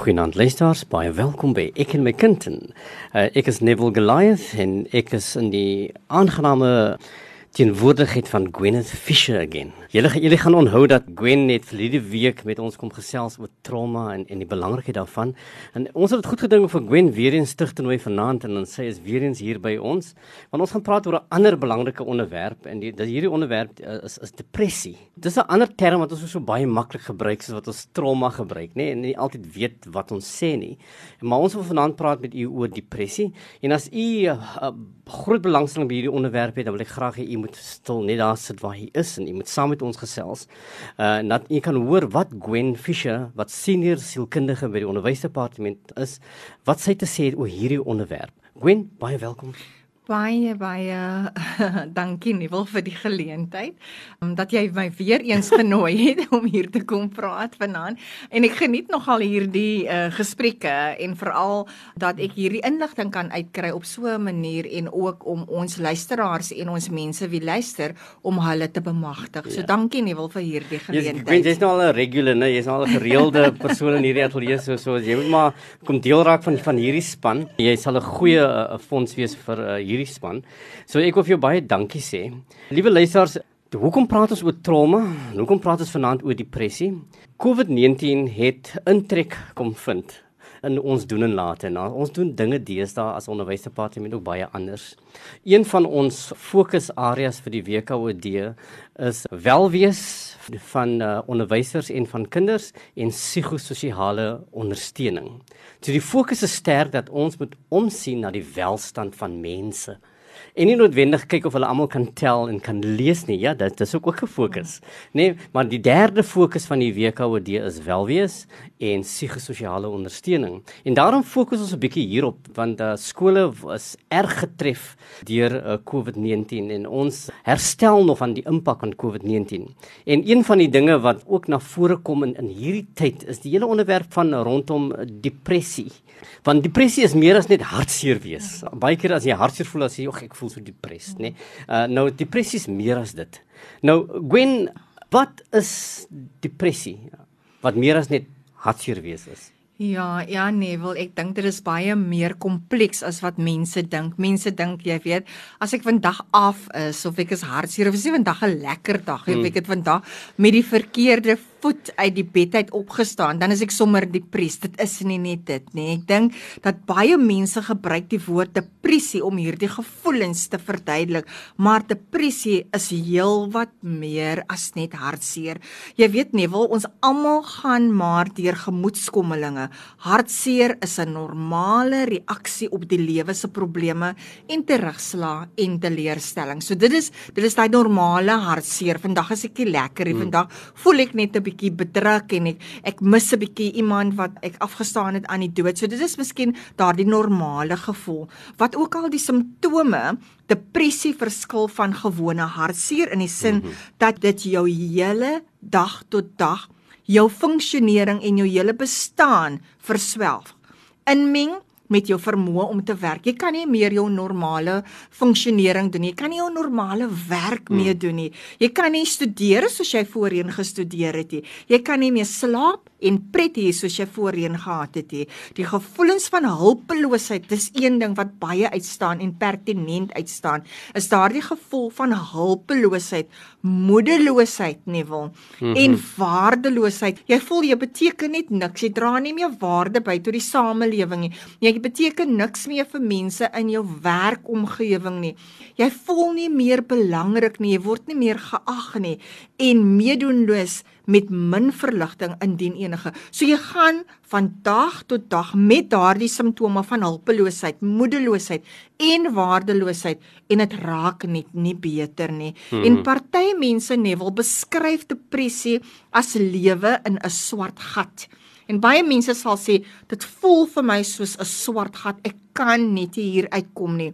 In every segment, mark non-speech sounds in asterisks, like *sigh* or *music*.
Goeienaand luisteraars, baie welkom by Ek en my kind. Uh, ek is Neville Goliath en ek is in die aangename teenwoordigheid van Gwyneth Fisher again. Julle julle gaan onthou dat Gwen net verlede week met ons kom gesels oor trauma en en die belangrikheid daarvan. En ons het dit goed gedink vir Gwen weer eens terug te nooi vanaand en dan sê is weer eens hier by ons. Want ons gaan praat oor 'n ander belangrike onderwerp en die dat hierdie onderwerp uh, is is depressie. Dis 'n ander term wat ons so baie maklik gebruik soos wat ons trauma gebruik, nê? Nee? En nie altyd weet wat ons sê nie. Maar ons wil vanaand praat met u oor depressie. En as u uh, groot belangstelling by hierdie onderwerp het, dan wil ek graag hê u moet stil net daar sit waar hy is en jy moet saam met ons gesels. Uh dat jy kan hoor wat Gwen Fisher, wat senior sielkundige by die onderwysdepartement is, wat sy te sê oor hierdie onderwerp. Gwen, baie welkom. Baie baie *laughs* dankie Nieuwel vir die geleentheid omdat jy my weer eens *laughs* genooi het om hier te kom praat vanaand en ek geniet nogal hierdie uh, gesprekke en veral dat ek hierdie inligting kan uitkry op so 'n manier en ook om ons luisteraars en ons mense wie luister om hulle te bemagtig. So ja. dankie Nieuwel vir hierdie geleentheid. Jy's jy nou al 'n regular, nee, jy's nou al 'n gereelde *laughs* persoon in hierdie ateljee so so jy moet maar kom deel raak van van hierdie span. Jy sal 'n goeie uh, fonds wees vir uh, hierdie hierdie span. So ek wil vir jou baie dankie sê. Liewe luisters, hoekom praat ons oor trauma? Hoekom praat ons vanaand oor depressie? COVID-19 het intrek kom vind in ons doen en late. Nou, ons doen dinge deesdae as onderwysdepartement ook baie anders. Een van ons fokusareas vir die WKOD is welwees van uh, onderwysers en van kinders en psigososiale ondersteuning. So die fokus is sterk dat ons moet omsien na die welstand van mense en nie noodwendig kyk of hulle almal kan tel en kan lees nie. Ja, dit is ook 'n fokus. Nee, maar die derde fokus van die WKOD is welwees en psigososiale ondersteuning. En daarom fokus ons 'n bietjie hierop want uh, skole was erg getref deur uh, COVID-19 en ons herstel nog van die impak van COVID-19. En een van die dinge wat ook na vore kom in in hierdie tyd is die hele onderwerp van rondom depressie. Want depressie is meer as net hartseer wees. Baie keer as jy hartseer voel as jy, "Ag, ek voel so depressed, nê. Nee. Uh nou depressie is meer as dit. Nou Gwen, wat is depressie? Wat meer as net hartseer wees is? Ja, ja nee, wel ek dink dit is baie meer kompleks as wat mense dink. Mense dink, jy weet, as ek vandag af is of ek is hartseer of is nie vandag 'n lekker dag nie, hmm. ek het vandag met die verkeerde voet uit die bed uit opgestaan, dan is ek sommer depressed. Dit is nie net dit nie. Ek dink dat baie mense gebruik die woord depressie om hierdie gevoelens te verduidelik, maar depressie is heelwat meer as net hartseer. Jy weet nie, wil ons almal gaan maar deur gemoedskommelinge. Hartseer is 'n normale reaksie op die lewe se probleme en terugslag en teleurstelling. So dit is dit is daai normale hartseer. Vandag is ek nie lekker nie. Hmm. Vandag voel ek net 'n bietjie bedruk en ek ek mis 'n bietjie iemand wat ek afgestaan het aan die dood. So dit is miskien daardie normale gevoel. Wat ook al die simptome, depressie verskil van gewone hartseer in die sin mm -hmm. dat dit jou hele dag tot dag jou funksionering en jou hele bestaan verswelg. Inmeng met jou vermoë om te werk. Jy kan nie meer jou normale funksionering doen nie. Jy kan nie jou normale werk hmm. meer doen nie. Jy kan nie studeer soos jy voorheen gestudeer het nie. Jy kan nie meer slaap en pret hê soos jy voorheen gehad het nie. Die gevoelens van hulpeloosheid, dis een ding wat baie uitstaan en pertinent uitstaan. Is daardie gevoel van hulpeloosheid, moedeloosheid nie wil mm -hmm. en waardeloosheid. Jy voel jy beteken net niks. Jy dra nie meer waarde by tot die samelewing nie. Jy beteken niks meer vir mense in jou werkomgewing nie. Jy voel nie meer belangrik nie, jy word nie meer geag nie en meedoenloos met min verligting indien enige. So jy gaan van dag tot dag met daardie simptome van hulpeloosheid, moedeloosheid en waardeloosheid en dit raak net nie beter nie. Hmm. En party mense net wil beskryf depressie as lewe in 'n swart gat. En baie mense sal sê dit voel vir my soos 'n swart gat. Ek kan net hier uitkom nie.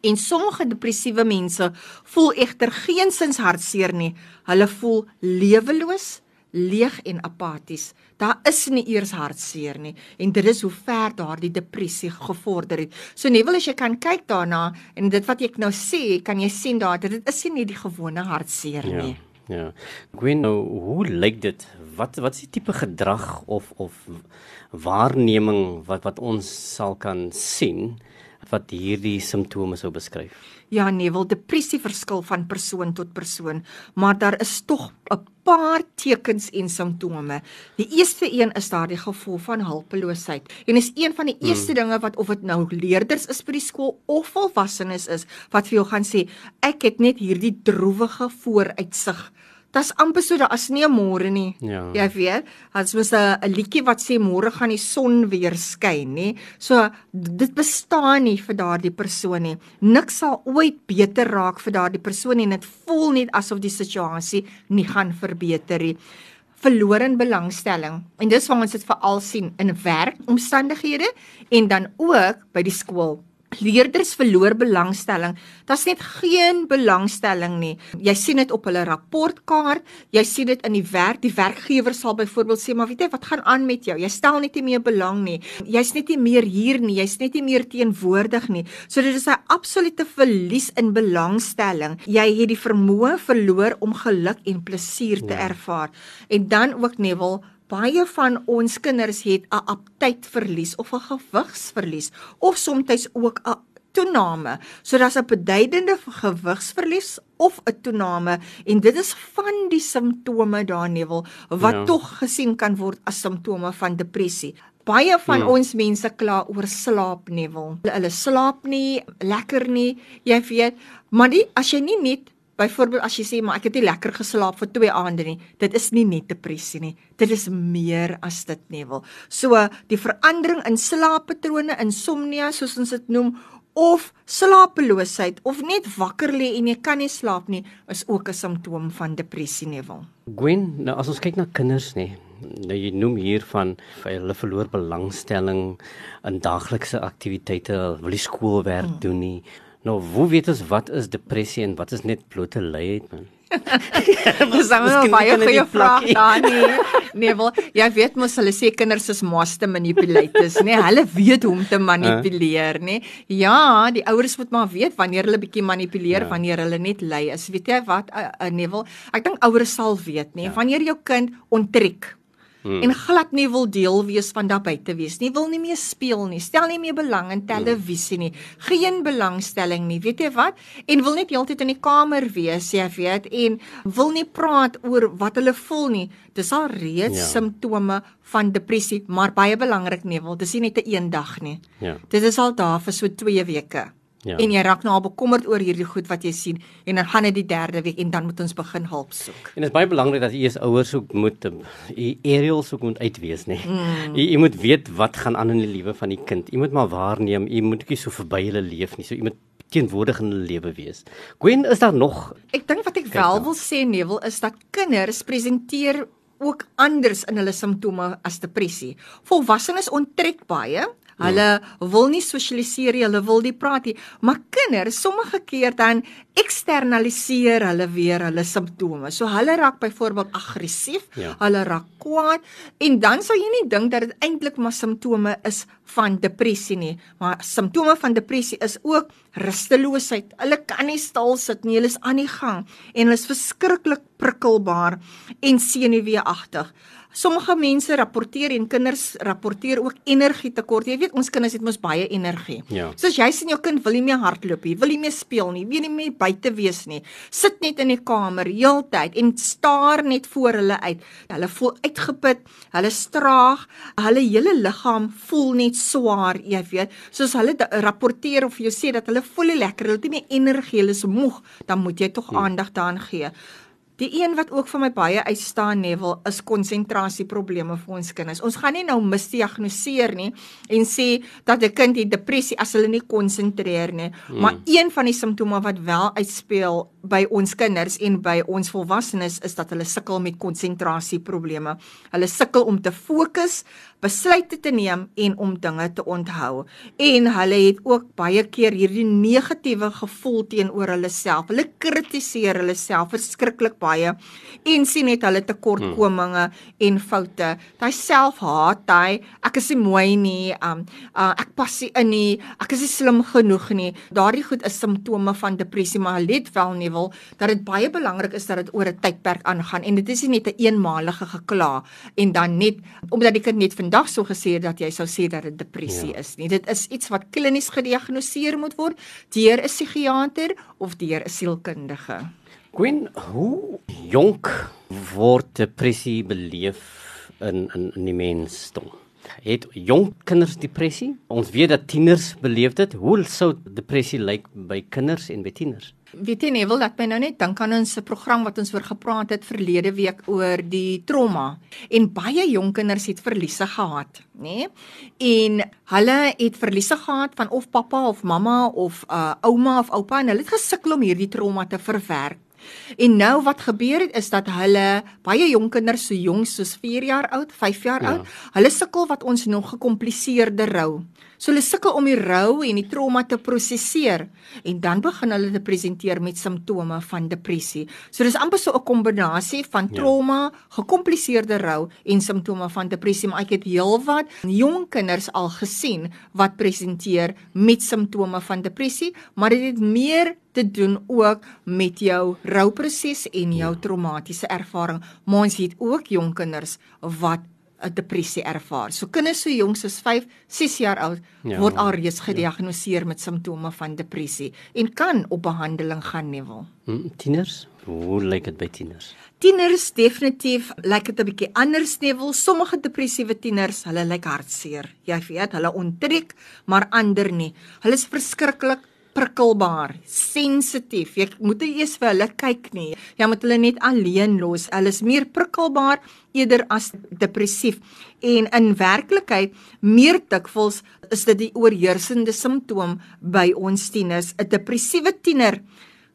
En sommige depressiewe mense voel egter geensins hartseer nie. Hulle voel leweloos, leeg en apaties. Daar is nie eers hartseer nie en dit is hoe ver daardie depressie gevorder het. So Neville as jy kan kyk daarna en dit wat ek nou sê, kan jy sien daar dit is nie die gewone hartseer ja. nie. Ja. Gwen, nou, hoe lyk dit? Wat wat is die tipe gedrag of of waarneming wat wat ons sal kan sien wat hierdie simptome sou beskryf? Ja, nee, wel depressie verskil van persoon tot persoon, maar daar is tog 'n paar tekens en simptome. Die eerste een is daardie gevoel van hulpeloosheid. En is een van die hmm. eerste hmm. dinge wat of dit nou leerders is by die skool of volwassenes is wat vir jou gaan sê, ek het net hierdie droewige vooruitsig Dit's amper so daar as nie 'n môre nie. Ja. Jy weet, as mos 'n 'n liedjie wat sê môre gaan die son weer skyn, nê. So dit bestaan nie vir daardie persoon nie. Niks sal ooit beter raak vir daardie persoon nie en dit voel net asof die situasie nie gaan verbeter nie. Verloor in belangstelling. En dis waar ons dit veral sien in werkomstandighede en dan ook by die skool leerders verloor belangstelling. Daar's net geen belangstelling nie. Jy sien dit op hulle rapportkaart, jy sien dit in die werk. Die werkgewer sal byvoorbeeld sê, "Maar weet jy wat gaan aan met jou? Jy stel net nie meer belang nie. Jy's net nie meer hier nie. Jy's net nie meer teenwoordig nie." So dit is 'n absolute verlies in belangstelling. Jy het die vermoë verloor om geluk en plesier te ja. ervaar. En dan ook Neville baie van ons kinders het 'n aptydverlies of 'n gewigsverlies of soms ook 'n toename. So daar's 'n beduidende gewigsverlies of 'n toename en dit is van die simptome daarnevel wat ja. tog gesien kan word as simptome van depressie. Baie van hmm. ons mense kla oor slaap nevel. Hulle, hulle slaap nie lekker nie, jy weet, maar die, as jy nie net Byvoorbeeld as jy sê maar ek het nie lekker geslaap vir 2 aande nie, dit is nie net depressie nie. Dit is meer as dit nie wil. So die verandering in slaappatrone, insomnia soos ons dit noem of slapeloosheid of net wakker lê en jy kan nie slaap nie, is ook 'n simptoom van depressie nie wil. Gwen, nou as ons kyk na kinders nê, nou jy noem hier van hulle verloor belangstelling in daaglikse aktiwiteite, wil nie skoolwerk hmm. doen nie. Nou, hoe weet ons wat is depressie en wat is net blote luiheid man? *laughs* Dis dan nou baie goeie vraag daar nie. Nee, wel, jy weet mos hulle sê kinders is master manipulators, nê? Nee, hulle weet hoe om te manipuleer, nê? Nee. Ja, die ouers moet maar weet wanneer hulle bietjie manipuleer, ja. wanneer hulle net lui is. Weet jy wat? Uh, uh, nee, wel, ek dink ouers sal weet, nê? Nee, ja. Wanneer jou kind onttrek Hmm. En glad nie wil deel wees van daar buite wees nie. Wil nie meer speel nie. Stel nie meer belang in televisie nie. Geen belangstelling nie. Weet jy wat? En wil net heeltyd in die kamer wees, jy weet, en wil nie praat oor wat hulle voel nie. Dis al reeds ja. simptome van depressie, maar baie belangrik nie, wil dis nie net 'n een dag nie. Ja. Dit is al daar vir so 2 weke. Ja. En jy raak nou al bekommerd oor hierdie goed wat jy sien en dan gaan dit die derde week en dan moet ons begin hulp soek. En dit is baie belangrik dat jy as ouers ook moet um, jy aerials ook moet uitwees nê. Mm. Jy, jy moet weet wat gaan aan in die lewe van die kind. Jy moet maar waarneem, jy moet nie so verby hulle leef nie. So jy moet teenwoordig in hulle lewe wees. Gwen, is daar nog Ek dink wat ek wel nou. wil sê Neville is dat kinders presenteer ook anders in hulle simptome as depressie. Volwassenes onttrek baie Hulle wil nie sosialiseer nie, hulle wil nie praat nie. Maar kinders, sommige keer dan eksternaliseer hulle weer hulle simptome. So hulle raak byvoorbeeld aggressief, ja. hulle raak kwaad en dan sal jy nie dink dat dit eintlik maar simptome is van depressie nie, maar simptome van depressie is ook rusteloosheid. Hulle kan nie stil sit nie, hulle is aan die gang en hulle is verskriklik prikkelbaar en senuweeagtig. Sommige mense rapporteer en kinders rapporteer ook energietekort. Jy weet ons kinders het mos baie energie. Ja. So as jy sien jou kind wil nie meer hardloop nie, wil nie meer speel nie, wil nie meer buite wees nie. Sit net in die kamer heeltyd en staar net voor hulle uit. Hulle voel uitgeput, hulle straag, hulle hele liggaam voel net swaar, jy weet. Soos hulle rapporteer of jy sê dat hulle voel nie lekker, hulle het nie meer energie, hulle is moeg, dan moet jy tog hm. aandag daaraan gee. Die een wat ook vir my baie uitstaan Neville is konsentrasieprobleme vir ons kinders. Ons gaan nie nou misdiagnoseer nie en sê dat 'n kind het depressie as hulle nie konsentreer nie, hmm. maar een van die simptome wat wel uitspeel by ons kinders en by ons volwassenes is dat hulle sukkel met konsentrasieprobleme. Hulle sukkel om te fokus, besluite te neem en om dinge te onthou. En hulle het ook baie keer hierdie negatiewe gevoel teenoor hulle self. Hulle kritiseer hulle self verskriklik baie en sien net hulle tekortkominge hmm. en foute. Daai selfhaat, hy, ek is nie mooi nie, um, uh, ek pas nie in nie, ek is nie slim genoeg nie. Daardie goed is simptome van depressie, maar let wel nie Neville dat dit baie belangrik is dat dit oor 'n tydperk aangaan en dit is nie net 'n eenmalige gekla en dan net omdat die kind net vandag so gesê het dat jy sou sê dat dit depressie ja. is nie. Dit is iets wat klinies gediagnoseer moet word deur 'n psigiater of deur 'n sielkundige. Queen, hoe jonk word depressie beleef in in in die mensdom? Het jong kinders depressie? Ons weet dat tieners beleef dit. Hoe sou depressie lyk by kinders en by tieners? Weet jy nie wil dat my nou net dink aan ons program wat ons oor gepraat het verlede week oor die trauma en baie jong kinders het verliese gehad, nê? En hulle het verliese gehad van of pappa of mamma of uh, ouma of oupa en hulle het gesukkel om hierdie trauma te verwerk. En nou wat gebeur het is dat hulle baie jong kinders so jonk soos 4 jaar oud, 5 jaar ja. oud, hulle sukkel wat ons nog gekompliseerde rou. So hulle sukkel om die rou en die trauma te prosesseer en dan begin hulle te presenteer met simptome van depressie. So dis amper so 'n kombinasie van ja. trauma, ja. gekompliseerde rou en simptome van depressie, maar ek het heelwat jong kinders al gesien wat presenteer met simptome van depressie, maar dit het meer te doen ook met jou rouproses en jou ja. traumatiese ervaring. Maar ons het ook jong kinders wat 'n depressie ervaar. So kinders so jonk soos 5, 6 jaar oud ja, word alreeds ja. gediagnoseer ja. met simptome van depressie en kan op behandeling gaan nevel. Hmm, tieners, hoe lyk dit by tieners? Tieners definitief lyk dit 'n bietjie anders nevel. Sommige depressiewe tieners, hulle lyk hartseer. Jy weet, hulle onttrek, maar ander nie. Hulle is verskriklik prikkelbaar, sensitief. Jy moet eers vir hulle kyk nie. Jy moet hulle net alleen los. Hulle is meer prikkelbaar eerder as depressief. En in werklikheid meer dikwels is dit die oorheersende simptoom by ons tieners. 'n Depressiewe tiener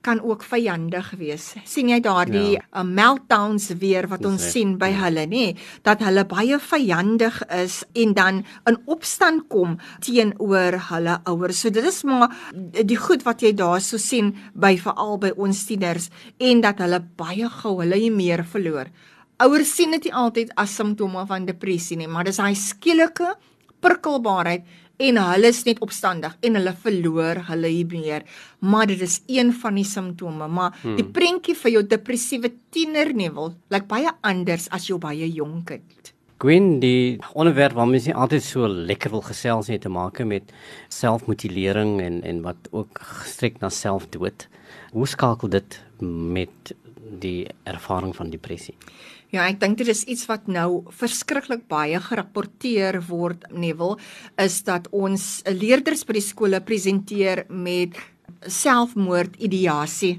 kan ook vyandig wees. sien jy daardie ja. uh, meltdowns weer wat ons sien by ja. hulle nê dat hulle baie vyandig is en dan in opstand kom teenoor hulle ouers. So dit is maar die goed wat jy daarso sien by veral by ons tieners en dat hulle baie gou hulle meer verloor. Ouers sien dit nie altyd as simptome van depressie nie, maar dis daai skielike prikkelbaarheid en hulle is net opstandig en hulle verloor hulle hier maar dit is een van die simptome maar hmm. die prentjie vir jou depressiewe tiener nevel lyk like baie anders as jou baie jonk kind. Gwen die onderwerp wat mens nie altyd so lekker wil gesels nie te maak met selfmutilering en en wat ook gestrek na selfdood hoe skakel dit met die ervaring van depressie Ja, ek dink dit is iets wat nou verskriklik baie gerapporteer word, Neville, is dat ons leerders by die skole presenteer met selfmoord ideasie.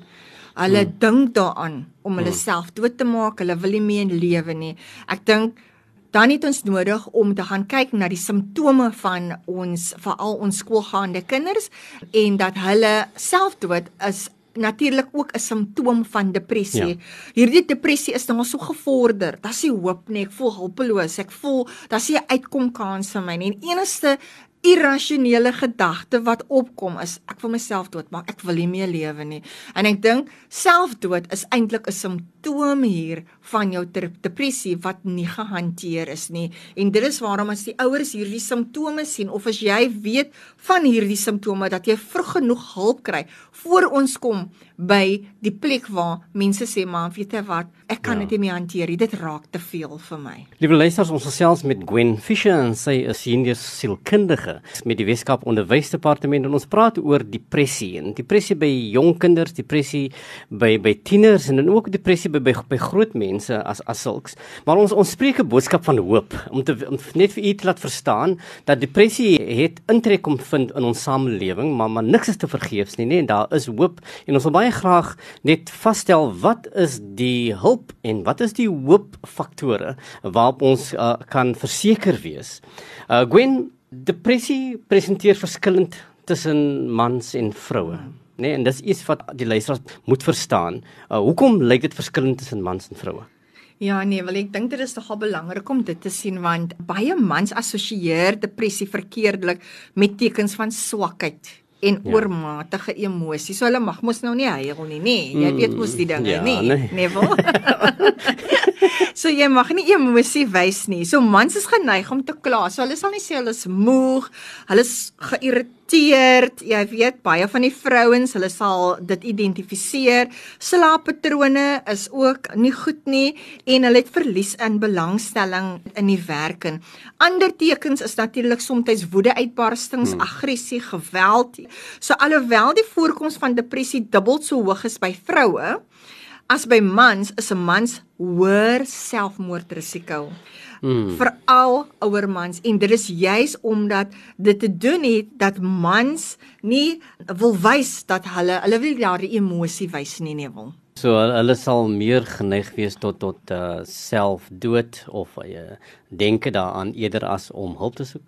Hulle hmm. dink daaraan om hulle hmm. self dood te maak, hulle wil nie meer lewe nie. Ek dink dan het ons nodig om te gaan kyk na die simptome van ons veral ons skoolgaande kinders en dat hulle selfdood is natuurlik ook 'n simptoom van depressie. Ja. Hierdie depressie is nou so gevorder. Daar's nie hoop nie. Ek voel hulpeloos. Ek voel daar's nie 'n uitkomkans vir my nie. En enigste irrasionele gedagte wat opkom is ek wil myself doodmaak. Ek wil nie meer lewe nie. En ek dink selfdood is eintlik 'n simptoom hier van jou depressie wat nie gehanteer is nie. En dit is waarom as die ouers hierdie simptome sien of as jy weet van hierdie simptome dat jy vroeg genoeg hulp kry voor ons kom by die plek waar mense sê maar weet jy wat ek kan ja. dit ja. nie meer hanteer dit raak te veel vir my Liewe luisters ons gesels met Gwen Fischer en sy is senior sielkundige met die Weskaap Onderwysdepartement en ons praat oor depressie en depressie by jong kinders depressie by by tieners en dan ook depressie by by, by groot mense as as sulks maar ons ons spreek 'n boodskap van hoop om te om net vir u te laat verstaan dat depressie het intrek kom vind in ons samelewing maar maar niks is te vergeefs nie nee en daar is hoop en ons wil baie graag net vasstel wat is die hulp en wat is die hoop faktore waarop ons uh, kan verseker wees. Uh Gwen, depressie presenteer verskillend tussen mans en vroue. Nee, en dis iets wat die luisteraars moet verstaan. Uh hoekom lyk dit verskillend tussen mans en vroue? Ja nee, wel ek dink dit is nogal belangrik om dit te sien want baie mans assosieer depressie verkeerdelik met tekens van swakheid en ja. oormatige emosies. So hulle mag mos nou nie huil nie, nê? Nee. Jy weet mos die dinge, mm, ja, nê? Nee. Neville. *laughs* *laughs* *laughs* so jy mag nie emosie wys nie. So mans is geneig om te kla. So hulle sal nie sê hulle is moeg, hulle is geïrriteerd. Jy weet baie van die vrouens, hulle sal dit identifiseer. Slaappatrone is ook nie goed nie en hulle het verlies in belangstelling in die werk en ander tekens is natuurlik soms woede uitbarstings, hmm. aggressie, geweld. So alhoewel die voorkoms van depressie dubbel so hoog is by vroue, as by mans is 'n mans hoër selfmoordrisiko. Mm. Veral ouer mans en dit is juis omdat dit te doen het dat mans nie wil wys dat hulle hulle wil daardie emosie wys nie nie wil. So hulle sal meer geneig wees tot tot uh, selfdood of uh, denke daaraan eerder as om hulp te soek.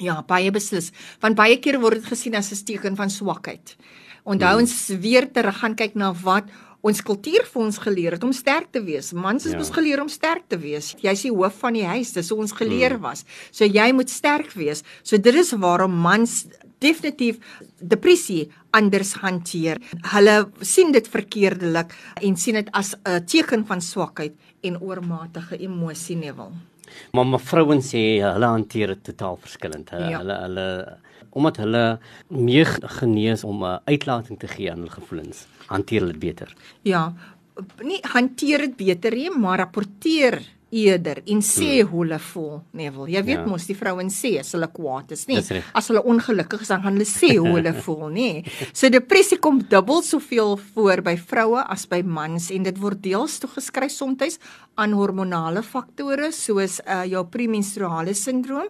Ja, baie beslis. Want baie keer word dit gesien as 'n teken van swakheid. Onthou hmm. ons weer terug gaan kyk na wat ons kultuur vir ons geleer het om sterk te wees. Mans is ja. ons geleer om sterk te wees. Jy's die hoof van die huis, dis hoe ons geleer mm. was. So jy moet sterk wees. So dit is waarom mans definitief depressie anders hanteer. Hulle sien dit verkeerdelik en sien dit as 'n teken van swakheid en oormatige emosie nevel. Maar my vrouens sê hulle hanteer dit totaal verskillend. Hulle ja. hulle hulle omdat hulle meer genees om 'n uitlating te gee aan hul gevoelens, hanteer hulle dit beter. Ja, nie hanteer dit beter nie, maar rapporteer eerder en sê hmm. hoe hulle voel, Neville. Jy weet ja. mos die vrouens sê as hulle kwaad is, nie. As hulle ongelukkig is, dan gaan hulle sê hoe *laughs* hulle voel, nie. So depressie kom dubbel soveel voor by vroue as by mans en dit word deels toegeskryf soms aan hormonale faktore soos uh, jou premenstruale sindroom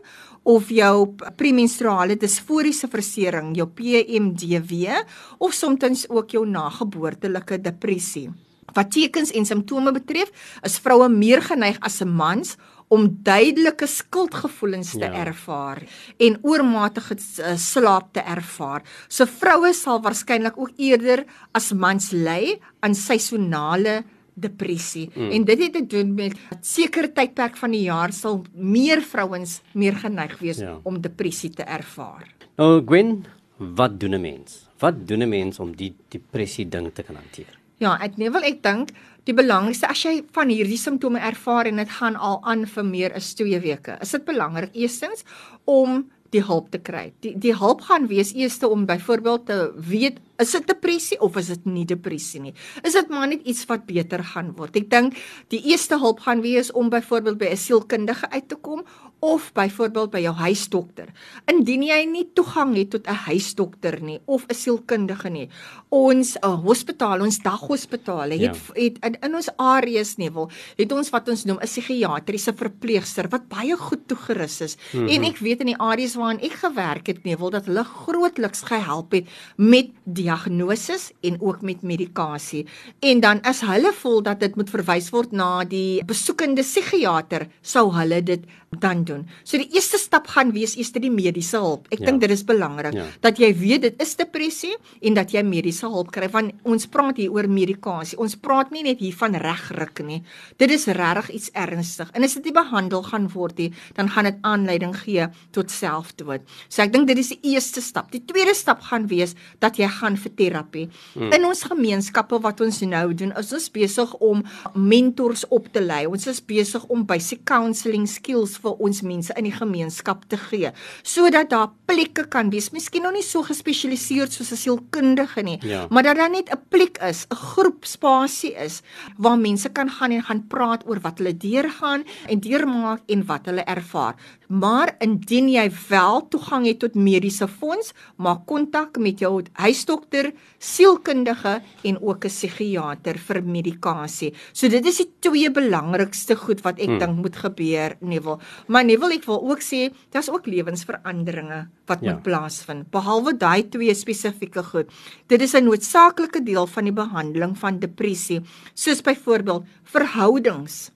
of jou premenstruale disforiese versering, jou PMDW of soms ook jou nageboortelike depressie. Wat tekens en simptome betref, is vroue meer geneig as 'n mans om duidelike skuldgevoelens te ja. ervaar en oormatige uh, slaap te ervaar. So vroue sal waarskynlik ook eerder as mans ly aan seisonale depressie mm. en dit het te doen met 'n sekere tydperk van die jaar sal meer vrouens meer geneig wees ja. om depressie te ervaar. Nou Gwen, wat doen 'n mens? Wat doen 'n mens om die depressie ding te kan hanteer? Ja, ek nee wil ek dink die belangrikste as jy van hierdie simptome ervaar en dit gaan al aan vir meer as 2 weke, is dit belangrik eerstens om die hulp te kry. Die die hulp gaan wees eers om byvoorbeeld te weet is dit depressie of is dit nie depressie nie. Is dit maar net iets wat beter gaan word. Ek dink die eerste hulp gaan wees om byvoorbeeld by 'n sielkundige uit te kom of byvoorbeeld by jou huisdokter. Indien jy nie toegang het tot 'n huisdokter nie of 'n sielkundige nie. Ons uh, hospitaal, ons daghospitale het, ja. het in, in ons areas nie wil het ons wat ons noem 'n psigiatriese verpleegster wat baie goed toegerus is. Mm -hmm. En ek weet in die areas waarin ek gewerk het nie wil dat hulle grootliks gehelp het met diagnose en ook met medikasie. En dan as hulle voel dat dit moet verwys word na die besoekende psigiater, sou hulle dit dan doen. So die eerste stap gaan wees eers die mediese hulp. Ek ja. dink dit is belangrik ja. dat jy weet dit is depressie en dat jy mediese hulp kry want ons praat hier oor medikasie. Ons praat nie net hier van regruk nie. Dit is regtig iets ernstig. En as dit nie behandel gaan word nie, dan gaan dit aanleiding gee tot selfdood. So ek dink dit is die eerste stap. Die tweede stap gaan wees dat jy gaan vir terapie. Hmm. In ons gemeenskappe wat ons nou doen, is ons besig om mentors op te lei. Ons is besig om basic counselling skills vir ons mense in die gemeenskap te gee sodat daar plekke kan wees miskien nog nie so gespesialiseer soos 'n sielkundige nie ja. maar dat daar net 'n plek is 'n groep spasie is waar mense kan gaan en gaan praat oor wat hulle deurgaan en deurmaak en wat hulle ervaar maar indien jy wel toegang het tot mediese fonds maak kontak met jou huisdokter sielkundige en ook 'n psigiater vir medikasie so dit is die twee belangrikste goed wat ek hmm. dink moet gebeur Neville Maar wil ek wil ook sê daar's ook lewensveranderinge wat ja. moet plaasvind behalwe daai twee spesifieke goed. Dit is 'n noodsaaklike deel van die behandeling van depressie, soos byvoorbeeld verhoudings.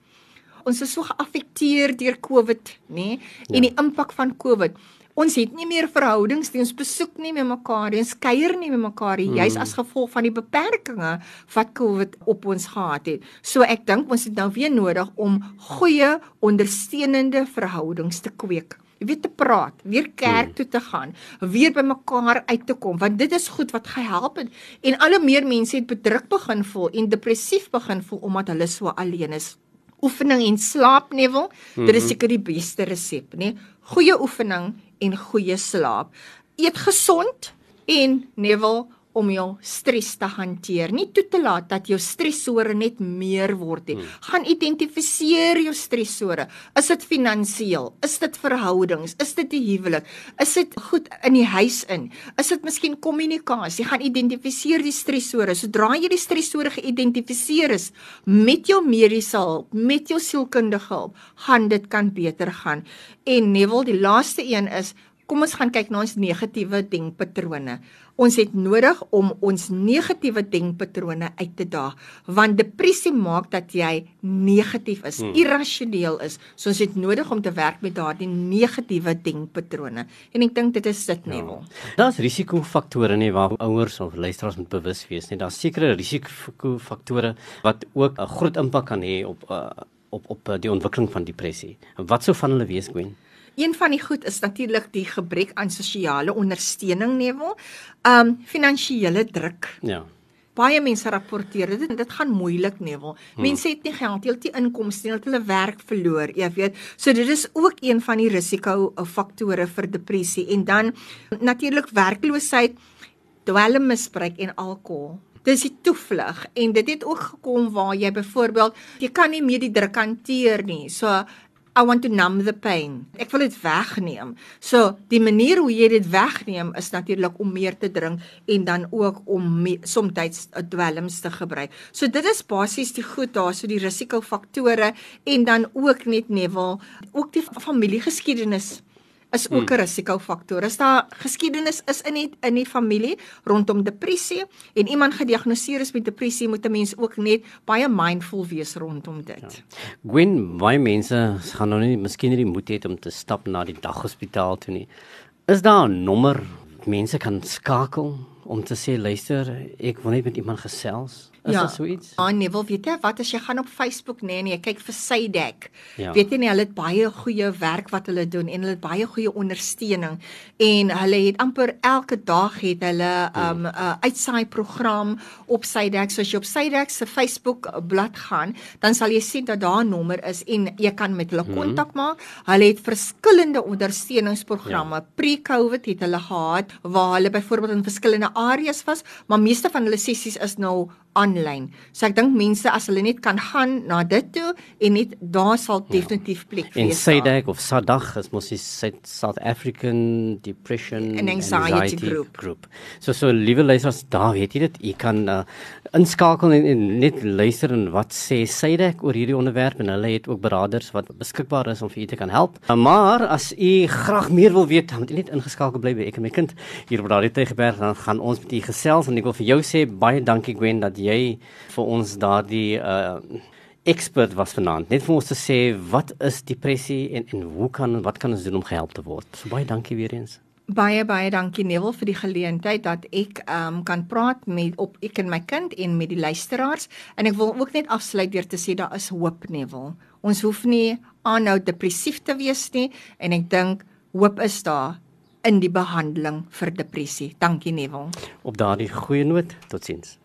Ons is so geaffekteer deur COVID, nê, nee, en ja. die impak van COVID. Ons het nie meer verhoudings nie, ons besoek nie meer mekaar nie, ons kuier nie meer mekaar nie, mm. juis as gevolg van die beperkings wat COVID op ons gehad het. So ek dink ons het nou weer nodig om goeie ondersteunende verhoudings te kweek. Weet te praat, weer kerk mm. toe te gaan, weer by mekaar uit te kom, want dit is goed wat gehelp het. En al hoe meer mense het bedruk begin voel en depressief begin voel omdat hulle so alleen is Oefening en slaap Neville, mm -hmm. dit is seker die beste resep, nê? Goeie oefening en goeie slaap. Eet gesond en Neville om jou stres te hanteer. Nie toe te laat dat jou stresore net meer word nie. Hmm. Gaan identifiseer jou stresore. Is dit finansiëel? Is dit verhoudings? Is dit die huwelik? Is dit goed in die huis in? Is dit miskien kommunikasie? Gaan identifiseer die stresore. Sodra jy die stresore geïdentifiseer is met jou mediese hulp, met jou sielkundige hulp, gaan dit kan beter gaan. En Neville, die laaste een is Kom ons gaan kyk na ons negatiewe denkpatrone. Ons het nodig om ons negatiewe denkpatrone uit te daag want depressie maak dat jy negatief is, hmm. irrasioneel is. So ons het nodig om te werk met daardie negatiewe denkpatrone. En ek dink dit is dit nie wel. Ja. Daar's risikofaktore nie waar ouers of luisteraars moet bewus wees nie. Daar's sekere risikofaktore wat ook 'n groot impak kan hê op uh, op op uh, die ontwikkeling van depressie. Wat sou van hulle wees, Gwen? Een van die goed is natuurlik die gebrek aan sosiale ondersteuning nevel. Um finansiële druk. Ja. Baie mense rapporteer dit dit gaan moeilik nevel. Hmm. Mense het nie geld, hulle het nie inkomste nie, hulle werk verloor, jy weet. So dit is ook een van die risiko faktore vir depressie en dan natuurlik werkloosheid, dwelmmisbruik en alkohol. Dis die toevlug en dit het ook gekom waar jy byvoorbeeld jy kan nie meer die druk hanteer nie. So I want to numb the pain. Ek wil dit wegneem. So, die manier hoe jy dit wegneem is natuurlik om meer te drink en dan ook om soms 'n dwelms te gebruik. So dit is basies die goed daar, so die risikofaktore en dan ook net Neville, ook die familiegeskiedenis is ook 'n hmm. risikofaktor. As daar geskiedenis is in die in die familie rondom depressie en iemand gediagnoseer is met depressie, moet 'n mens ook net baie mindful wees rondom dit. Ja. Gwen, baie mense gaan nou nie miskien nie die moed hê om te stap na die daghospitaal toe nie. Is daar 'n nommer mense kan skakel om te sê luister, ek wil net met iemand gesels? Is ja. dit so iets? Ah nee, wil weet jy wat as jy gaan op Facebook nê nee, en jy kyk vir Sydek. Ja. Weet jy nie hulle het baie goeie werk wat hulle doen en hulle het baie goeie ondersteuning en hulle het amper elke dag het hulle 'n um, uh, uitsaai program op Sydek. So as jy op Sydek se Facebook blad gaan, dan sal jy sien dat daar 'n nommer is en jy kan met hulle mhm. kontak mm. maak. Hulle het verskillende ondersteuningsprogramme. Ja. Pre-COVID het hulle gehad waar hulle byvoorbeeld in verskillende areas was, maar meeste van hulle sessies is nou aanlyn. So ek dink mense as hulle net kan gaan na dit toe en net daar sal ja. definitief plek wees. En SADAG of SADAG is mos die South African Depression and Anxiety, anxiety group. group. So so liewe luisters, daar weet jy dit, jy kan uh, inskakel en, en net luister en wat sê SADAG oor hierdie onderwerp en hulle het ook beraders wat beskikbaar is om vir u te kan help. Uh, maar as u graag meer wil weet, moet u net ingeskakel bly by ek en my kind hier op Radio Tegeberg dan gaan ons met u gesels en ek wil vir jou sê baie dankie Gwen dat jy vir ons daardie uh ekspert was vanaand net vir ons te sê wat is depressie en en hoe kan wat kan ons doen om gehelp te word. So baie dankie weer eens. Baie baie dankie Neville vir die geleentheid dat ek um kan praat met op ek en my kind en met die luisteraars en ek wil ook net afsluit deur te sê daar is hoop Neville. Ons hoef nie aanhou depressief te wees nie en ek dink hoop is daar in die behandeling vir depressie. Dankie Neville. Op daardie goeie noot, totsiens.